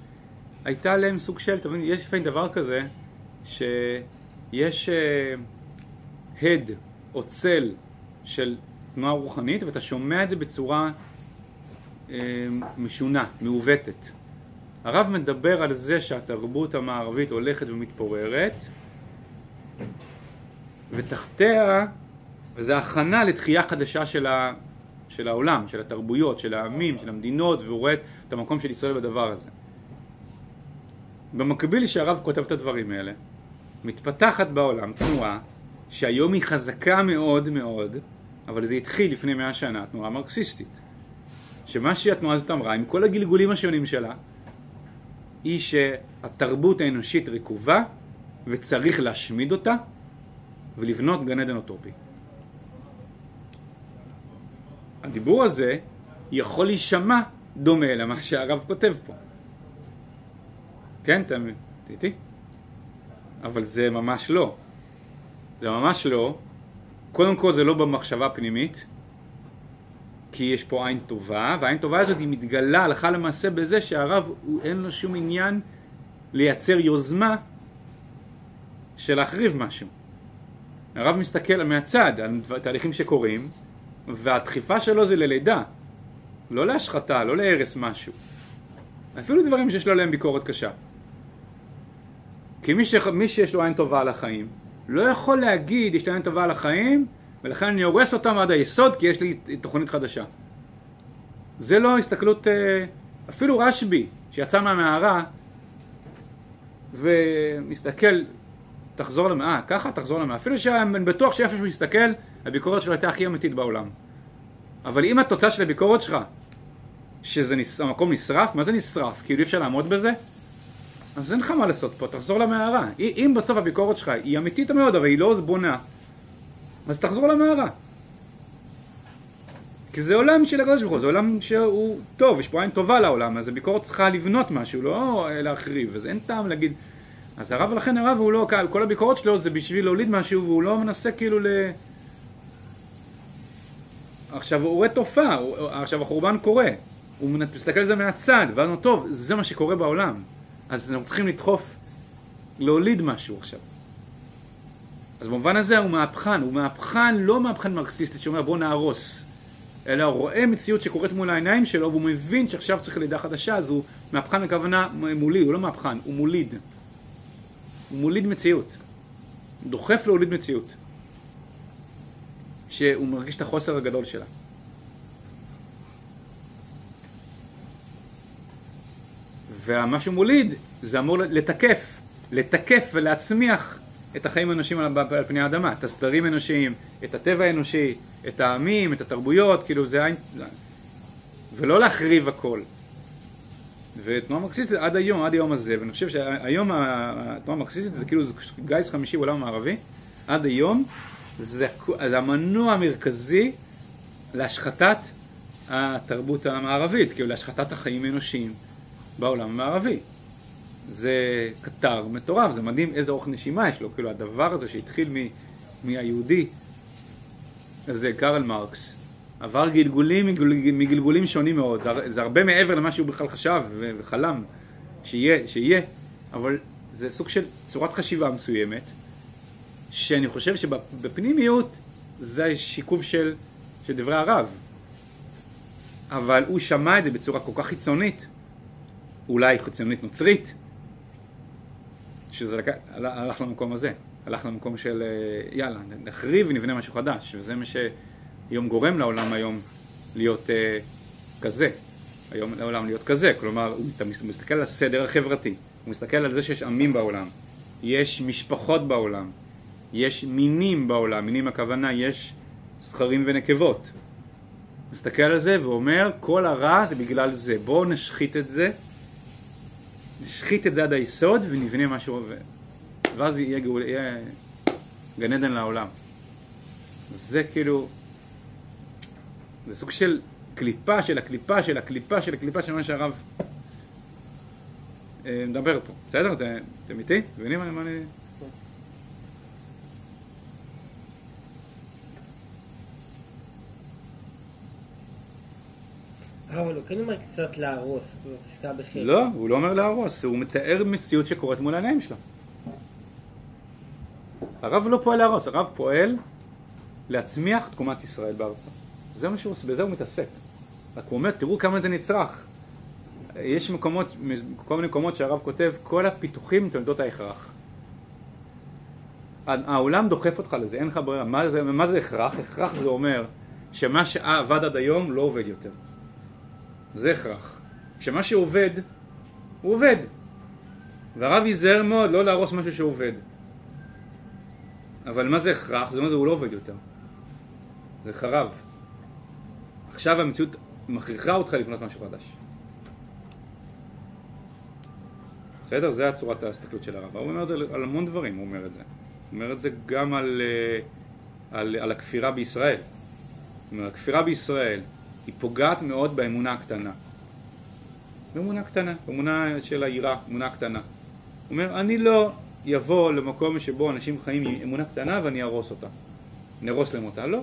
הייתה להם סוג של, אתה מבין, יש לפעמים דבר כזה, שיש uh, הד או צל של תנועה רוחנית, ואתה שומע את זה בצורה uh, משונה, מעוותת. הרב מדבר על זה שהתרבות המערבית הולכת ומתפוררת, ותחתיה, וזה הכנה לתחייה חדשה של, ה, של העולם, של התרבויות, של העמים, של המדינות, והוא רואה את המקום של ישראל בדבר הזה. במקביל שהרב כותב את הדברים האלה, מתפתחת בעולם תנועה שהיום היא חזקה מאוד מאוד, אבל זה התחיל לפני מאה שנה, תנועה מרקסיסטית. שמה שהתנועה הזאת אמרה, עם כל הגלגולים השונים שלה, היא שהתרבות האנושית רקובה וצריך להשמיד אותה ולבנות גן עדן אוטופי. הדיבור הזה יכול להישמע דומה למה שהרב כותב פה. כן, אתה איתי? אבל זה ממש לא. זה ממש לא. קודם כל זה לא במחשבה פנימית, כי יש פה עין טובה, והעין טובה הזאת היא מתגלה הלכה למעשה בזה שהרב הוא, אין לו שום עניין לייצר יוזמה של להחריב משהו. הרב מסתכל מהצד על תהליכים שקורים, והדחיפה שלו זה ללידה, לא להשחתה, לא להרס משהו. אפילו דברים שיש לו עליהם ביקורת קשה. כי מי, ש... מי שיש לו עין טובה על החיים, לא יכול להגיד יש לי עין טובה על החיים, ולכן אני הורס אותם עד היסוד כי יש לי תוכנית חדשה. זה לא הסתכלות, אה, אפילו רשב"י, שיצא מהמערה ומסתכל, תחזור למערה, ככה תחזור למערה. אפילו שאני בטוח שאיפה שהוא מסתכל, הביקורת שלו הייתה הכי אמיתית בעולם. אבל אם התוצאה של הביקורת שלך, שזה נס... המקום נשרף, מה זה נשרף? כאילו אי אפשר לעמוד בזה? אז אין לך מה לעשות פה, תחזור למערה. אם בסוף הביקורת שלך היא אמיתית מאוד, אבל היא לא בונה, אז תחזור למערה. כי זה עולם של הקדוש ברוך הוא, זה עולם שהוא טוב, יש פה עין טובה לעולם, אז הביקורת צריכה לבנות משהו, לא להחריב, אז אין טעם להגיד... אז הרב, לכן הרב הוא לא, כל הביקורת שלו זה בשביל להוליד משהו, והוא לא מנסה כאילו ל... עכשיו הוא רואה תופעה, עכשיו החורבן קורה, הוא מסתכל על זה מהצד, ואז הוא טוב, זה מה שקורה בעולם. אז אנחנו צריכים לדחוף, להוליד משהו עכשיו. אז במובן הזה הוא מהפכן, הוא מהפכן, לא מהפכן מרקסיסטי שאומר בוא נהרוס, אלא הוא רואה מציאות שקורית מול העיניים שלו והוא מבין שעכשיו צריך לידה חדשה, אז הוא מהפכן בכוונה מולי, הוא לא מהפכן, הוא מוליד. הוא מוליד מציאות. הוא דוחף להוליד מציאות. שהוא מרגיש את החוסר הגדול שלה. ומה שהוא מוליד זה אמור לתקף, לתקף ולהצמיח את החיים האנושיים על פני האדמה, את הסדרים האנושיים, את הטבע האנושי, את העמים, את התרבויות, כאילו זה עין... ולא להחריב הכל. ותנועה מרקסיסטית עד היום, עד היום הזה, ואני חושב שהיום התנועה המרקסיסטית זה כאילו גיס חמישי בעולם המערבי, עד היום זה, זה המנוע המרכזי להשחתת התרבות המערבית, כאילו להשחתת החיים האנושיים בעולם המערבי. זה קטר מטורף, זה מדהים איזה אורך נשימה יש לו, כאילו הדבר הזה שהתחיל מ, מהיהודי, זה קרל מרקס, עבר גלגולים מגלגולים, מגלגולים שונים מאוד, זה, זה הרבה מעבר למה שהוא בכלל חשב וחלם שיהיה, שיהיה, אבל זה סוג של צורת חשיבה מסוימת, שאני חושב שבפנימיות זה השיקוף של, של דברי הרב, אבל הוא שמע את זה בצורה כל כך חיצונית, אולי חיצונית נוצרית, שזה. הלך למקום הזה, הלך למקום של אה, יאללה, נחריב ונבנה משהו חדש, וזה מה שהיום גורם לעולם היום להיות uh, כזה, היום לעולם להיות כזה, כלומר הוא מסתכל על הסדר החברתי, הוא מסתכל על זה שיש עמים בעולם, יש משפחות בעולם, יש מינים בעולם, מינים הכוונה יש זכרים ונקבות, מסתכל על זה ואומר כל הרע זה בגלל זה, בואו נשחית את זה נשחית את זה עד היסוד ונבנה משהו, ואז יהיה, גאול, יהיה גן עדן לעולם. זה כאילו, זה סוג של קליפה של הקליפה של הקליפה של הקליפה של מה שהרב אה, מדבר פה. בסדר? אתם איתי? מבינים מה אני... אבל הוא כן אומר קצת להרוס, בפסקה בחלק. לא, הוא לא אומר להרוס, הוא מתאר מציאות שקורית מול העיניים שלו. הרב לא פועל להרוס, הרב פועל להצמיח תקומת ישראל בארצו. זה מה שהוא עושה, בזה הוא מתעסק. רק הוא אומר, תראו כמה זה נצרך. יש מקומות, כל מיני מקומות שהרב כותב, כל הפיתוחים תולדות ההכרח. העולם דוחף אותך לזה, אין לך ברירה. מה זה, מה זה הכרח? הכרח זה אומר שמה שעבד עד היום לא עובד יותר. זה הכרח. כשמה שעובד, הוא עובד. והרב ייזהר מאוד לא להרוס משהו שעובד. אבל מה זה הכרח? זה אומר שהוא לא עובד יותר. זה חרב. עכשיו המציאות מכריחה אותך לבנות משהו חדש. בסדר? זה הצורת ההסתכלות של הרב. הוא אומר על המון דברים, הוא אומר את זה. הוא אומר את זה גם על, אה, על, על הכפירה בישראל. זאת אומרת, הכפירה בישראל היא פוגעת מאוד באמונה הקטנה. באמונה קטנה, באמונה של העירה, אמונה קטנה. הוא אומר, אני לא יבוא למקום שבו אנשים חיים עם אמונה קטנה ואני אהרוס אותה. נהרוס להם אותה. לא.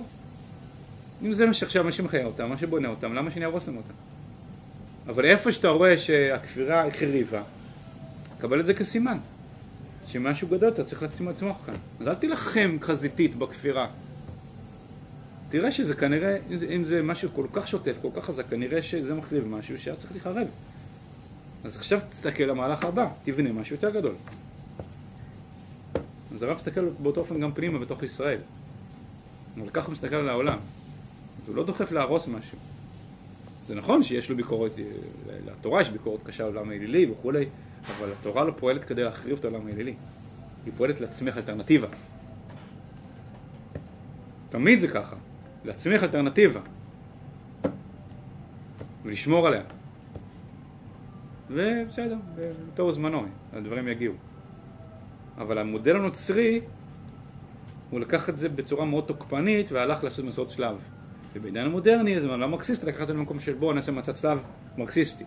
אם זה מה שעכשיו אנשים חיים אותם, מה שבונה אותם, למה שאני אהרוס להם אותה? אבל איפה שאתה רואה שהכפירה החריבה, קבל את זה כסימן. שמשהו גדול אתה צריך לשים עצמך כאן. אז אל תילחם חזיתית בכפירה. תראה שזה כנראה, אם זה משהו כל כך שוטף, כל כך חזק, כנראה שזה מחריב משהו שהיה צריך להיחרב. אז עכשיו תסתכל למהלך הבא, תבנה משהו יותר גדול. אז הרב מסתכל באותו אופן גם פנימה בתוך ישראל. אבל ככה הוא מסתכל על העולם. אז הוא לא דוחף להרוס משהו. זה נכון שיש לו ביקורת, לתורה יש ביקורת קשה על העולם האלילי וכולי, אבל התורה לא פועלת כדי להחריב את העולם האלילי. היא פועלת להצמיח אלטרנטיבה. תמיד זה ככה, להצמיח אלטרנטיבה ולשמור עליה. ובסדר, בתור זמנו, הדברים יגיעו. אבל המודל הנוצרי, הוא לקח את זה בצורה מאוד תוקפנית והלך לעשות מסעות שלב. ובעידן המודרני, זה לא מרקסיסטי, לקח את זה למקום של בואו נעשה מצד צלב מרקסיסטי.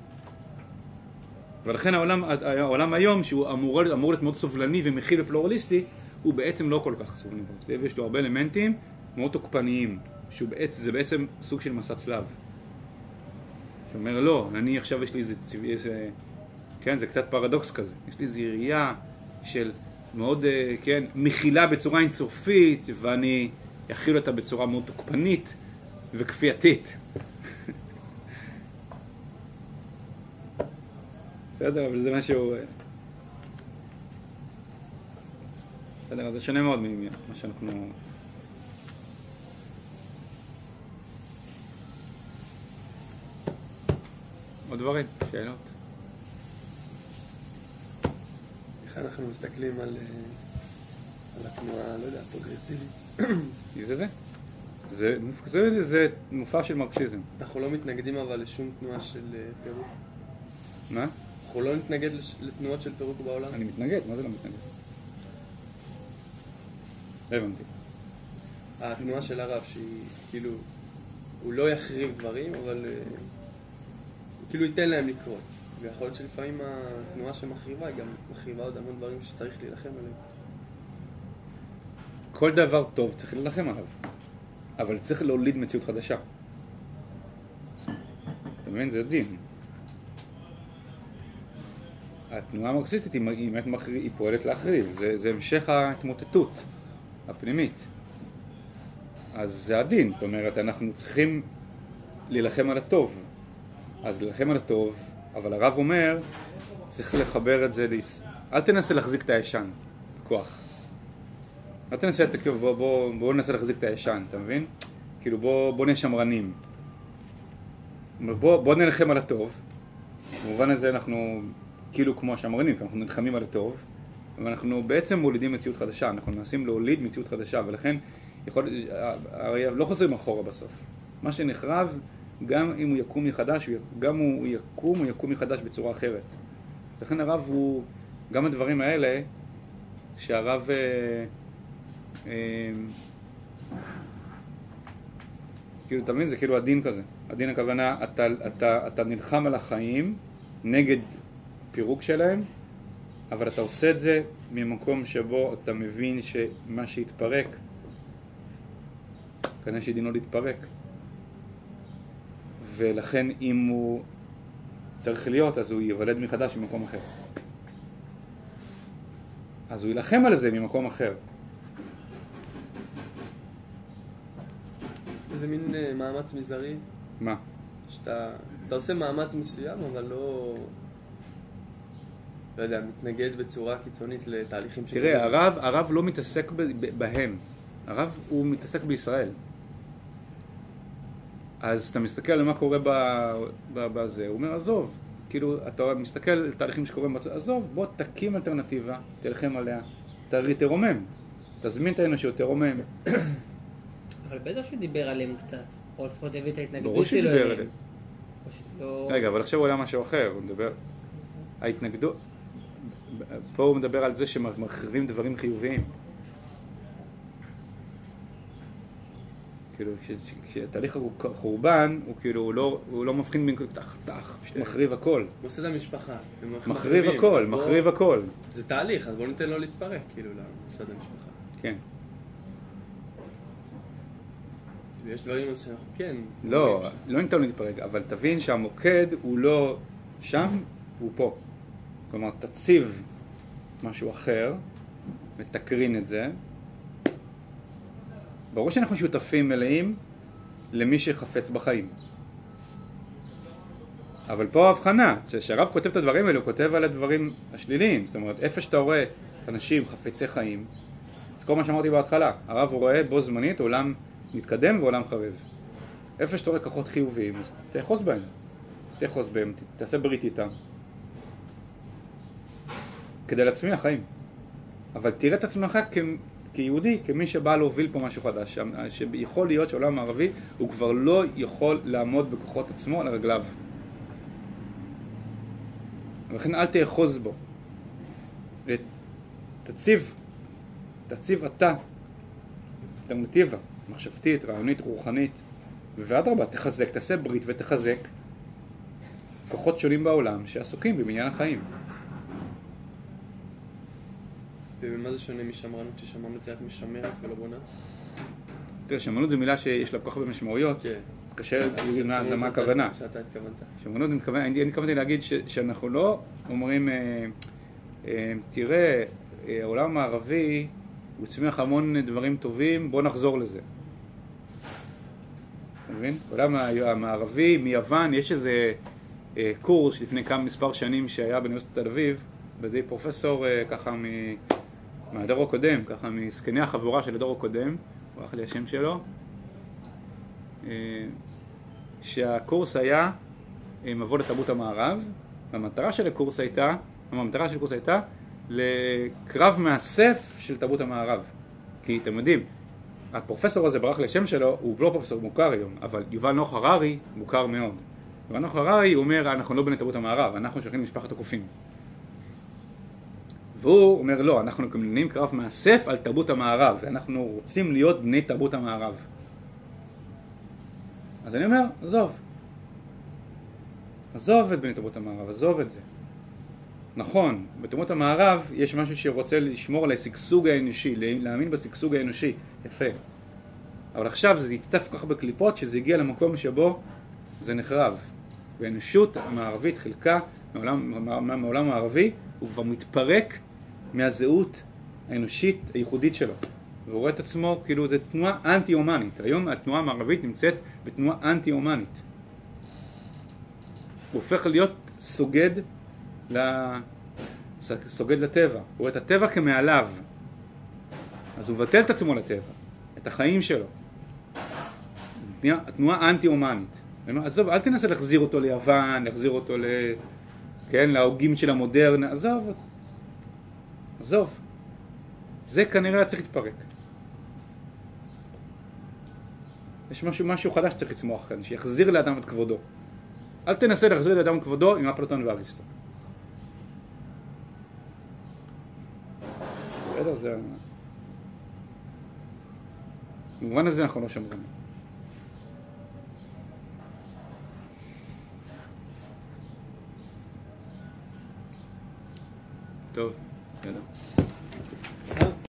ולכן העולם, העולם היום, שהוא אמור, אמור להיות מאוד סובלני ומכיל ופלורליסטי, הוא בעצם לא כל כך סובלני ויש לו הרבה אלמנטים מאוד תוקפניים, שזה בעצם סוג של מסע צלב. שאומר לא, אני עכשיו יש לי איזה, איזה, כן, זה קצת פרדוקס כזה, יש לי איזו ראייה של מאוד, אה, כן, מכילה בצורה אינסופית, ואני אכיל אותה בצורה מאוד תוקפנית וכפייתית. בסדר, אבל זה משהו... בסדר, זה שונה מאוד ממה שאנחנו... עוד דברים, שאלות? איך אנחנו מסתכלים על, אה, על התנועה, לא יודע, הפרוגרסיבית? זה זה? זה, זה, זה מופע של מרקסיזם. אנחנו לא מתנגדים אבל לשום תנועה של אה, פירוק. מה? אנחנו לא נתנגד לתנועות של פירוק בעולם? אני מתנגד, מה זה לא מתנגד? לא הבנתי. התנועה של הרב שהיא כאילו, הוא לא יחריב דברים, אבל אה, כאילו ייתן להם לקרות. ויכול להיות שלפעמים התנועה שמחריבה היא גם מחריבה עוד המון דברים שצריך להילחם עליהם. כל דבר טוב צריך להילחם עליו, אבל צריך להוליד מציאות חדשה. אתה מבין? זה דין. התנועה המרקסיסטית היא, היא, היא, פועלת להחריב, זה, זה המשך ההתמוטטות הפנימית. אז זה הדין, זאת אומרת, אנחנו צריכים להילחם על הטוב. אז להילחם על הטוב, אבל הרב אומר, צריך לחבר את זה, ליס... אל תנסה להחזיק את הישן, כוח. אל תנסה, בוא, בוא, בוא ננסה להחזיק את הישן, אתה מבין? כאילו בוא, בוא נהיה שמרנים. בוא, בוא נלחם על הטוב, במובן הזה אנחנו כאילו כמו השמרנים, אנחנו נלחמים על הטוב, ואנחנו בעצם מולידים מציאות חדשה, אנחנו מנסים להוליד מציאות חדשה, ולכן יכול, הרי לא חוזרים אחורה בסוף. מה שנחרב, גם אם הוא יקום מחדש, גם הוא יקום, הוא יקום מחדש בצורה אחרת. לכן הרב הוא, גם הדברים האלה, שהרב... אה, אה, כאילו, אתה מבין? זה כאילו הדין כזה. הדין הכוונה, אתה, אתה, אתה נלחם על החיים נגד הפירוק שלהם, אבל אתה עושה את זה ממקום שבו אתה מבין שמה שהתפרק, כנראה שדינו להתפרק. ולכן אם הוא צריך להיות, אז הוא ייוולד מחדש ממקום אחר. אז הוא יילחם על זה ממקום אחר. איזה מין uh, מאמץ מזערי? מה? שאתה אתה עושה מאמץ מסוים, אבל לא... לא יודע, מתנגד בצורה קיצונית לתהליכים תראה, הרב, הרב לא מתעסק ב- ב- בהם. הרב הוא מתעסק בישראל. אז אתה מסתכל על מה קורה בזה, הוא אומר, עזוב. כאילו, אתה מסתכל על תהליכים שקורים, בצ- עזוב, בוא תקים אלטרנטיבה, תלחם עליה, תר- תרומם. תזמין את האנושות, תרומם. אבל בטח שהוא דיבר עליהם קצת, או לפחות הביא את ההתנגדות שלו אליהם. שלא- רגע, אבל עכשיו הוא עולה משהו אחר, הוא מדבר... ההתנגדות... פה הוא מדבר על זה שמרחיבים דברים חיוביים. כאילו, כש- כשתהליך החורבן, הוא כאילו, הוא לא, הוא לא מבחין בין טח, טח, פשוט כן. מחריב הכל. הוא עושה את המשפחה. מחריב הכל, מחריב הכל. זה תהליך, אז בוא ניתן לו להתפרק, כאילו, למוסד המשפחה. כן. ויש דברים שאנחנו כן... לא, לא ניתן לו להתפרק, אבל תבין שהמוקד הוא לא שם, הוא פה. כלומר, תציב משהו אחר ותקרין את זה. ברור שאנחנו שותפים מלאים למי שחפץ בחיים. אבל פה ההבחנה, כשהרב כותב את הדברים האלה, הוא כותב על הדברים השליליים. זאת אומרת, איפה שאתה רואה אנשים חפצי חיים, אז כל מה שאמרתי בהתחלה, הרב רואה בו זמנית עולם מתקדם ועולם חרב. איפה שאתה רואה כוחות חיוביים, אז תאחוז בהם. תאחוז בהם, תעשה ברית איתם. כדי להצמיח חיים. אבל תראה את עצמך כ... כיהודי, כמי שבא להוביל פה משהו חדש, שיכול להיות שהעולם הערבי הוא כבר לא יכול לעמוד בכוחות עצמו על רגליו. ולכן אל תאחוז בו. תציב, תציב אתה אלטרנטיבה, מחשבתית, רעיונית, רוחנית, ואדרבה, תחזק, תעשה ברית ותחזק כוחות שונים בעולם שעסוקים במניין החיים. ובמה זה שונה משמרנות, ששמרנות היא רק משמרת ולא בונה? תראה, שמרנות זו מילה שיש לה כל כך הרבה משמעויות, כן. אז קשה שמרנות למה הכוונה. שאתה התכוונת. שמרנות, אני התכוונתי להגיד שאנחנו לא אומרים, אה, אה, תראה, אה, העולם הערבי הוא הצמיח המון דברים טובים, בוא נחזור לזה. אתה מבין? העולם המערבי, מיוון, יש איזה קורס לפני כמה מספר שנים שהיה באוניברסיטת תל אביב, בידי פרופסור ככה. מהדור הקודם, ככה מזקני החבורה של הדור הקודם, ברח לי השם שלו, אה, שהקורס היה אה, מבוא לתרבות המערב, והמטרה של הקורס הייתה, המטרה של הקורס הייתה לקרב מאסף של תרבות המערב. כי אתם יודעים, הפרופסור הזה ברח לשם שלו, הוא לא פרופסור מוכר היום, אבל יובל נוח הררי מוכר מאוד. יובל נוח הררי אומר, אנחנו לא בני תרבות המערב, אנחנו שייכים למשפחת הקופים. והוא אומר, לא, אנחנו כמלנים קרב מאסף על תרבות המערב, ואנחנו רוצים להיות בני תרבות המערב. אז אני אומר, עזוב. עזוב את בני תרבות המערב, עזוב את זה. נכון, בתרבות המערב יש משהו שרוצה לשמור על השגשוג האנושי, להאמין בשגשוג האנושי, יפה. אבל עכשיו זה התעטף כל כך בקליפות שזה הגיע למקום שבו זה נחרב. והאנושות המערבית, חלקה מעולם, מהעולם הערבי, הוא כבר מתפרק מהזהות האנושית הייחודית שלו. והוא רואה את עצמו כאילו זו תנועה אנטי-הומנית. היום התנועה המערבית נמצאת בתנועה אנטי-הומנית. הוא הופך להיות סוגד, ל... סוגד לטבע. הוא רואה את הטבע כמעליו. אז הוא מבטל את עצמו לטבע, את החיים שלו. התנועה אנטי-הומנית. אני אומר, עזוב, אל תנסה להחזיר אותו ליוון, להחזיר אותו ל... כן, להוגים של המודרנה, עזוב, עזוב. זה כנראה צריך להתפרק. יש משהו, משהו חדש שצריך לצמוח כאן, שיחזיר לאדם את כבודו. אל תנסה להחזיר לאדם את כבודו עם אפלטון ואריסטו. בסדר, זה... במובן הזה אנחנו לא שמרנים. טוב, Genau. Ja.